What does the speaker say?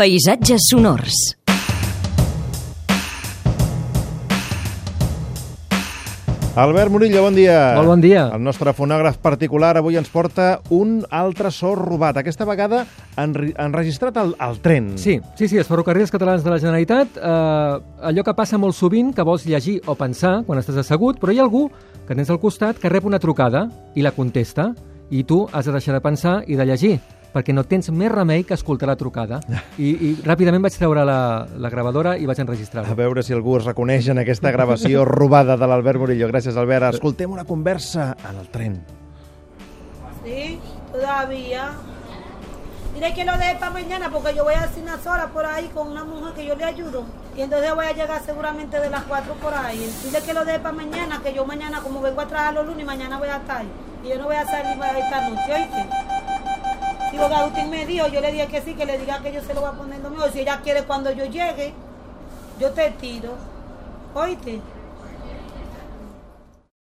Paisatges sonors. Albert Murillo, bon dia. Molt bon dia. El nostre fonògraf particular avui ens porta un altre so robat. Aquesta vegada enregistrat al, al tren. Sí, sí, sí, els ferrocarrils catalans de la Generalitat, eh, allò que passa molt sovint, que vols llegir o pensar quan estàs assegut, però hi ha algú que tens al costat que rep una trucada i la contesta, i tu has de deixar de pensar i de llegir, perquè no tens més remei que escoltar la trucada. I, i ràpidament vaig treure la, la gravadora i vaig enregistrar A veure si algú es reconeix en aquesta gravació robada de l'Albert Murillo. Gràcies, Albert. Escoltem una conversa en el tren. Sí, todavía. Dile que lo deje para mañana porque yo voy a hacer unas horas por ahí con una mujer que yo le ayudo. Y entonces voy a llegar seguramente de las 4 por ahí. Dile que lo deje para mañana, que yo mañana, como vengo a trabajar los lunes, mañana voy a estar ahí. Y yo no voy a salir esta noche, ¿oíste? Lo Agustín me dijo, yo le dije que sí, que le diga que yo se lo voy a poner el domingo. Si ella quiere cuando yo llegue, yo te tiro. ¿Oíste?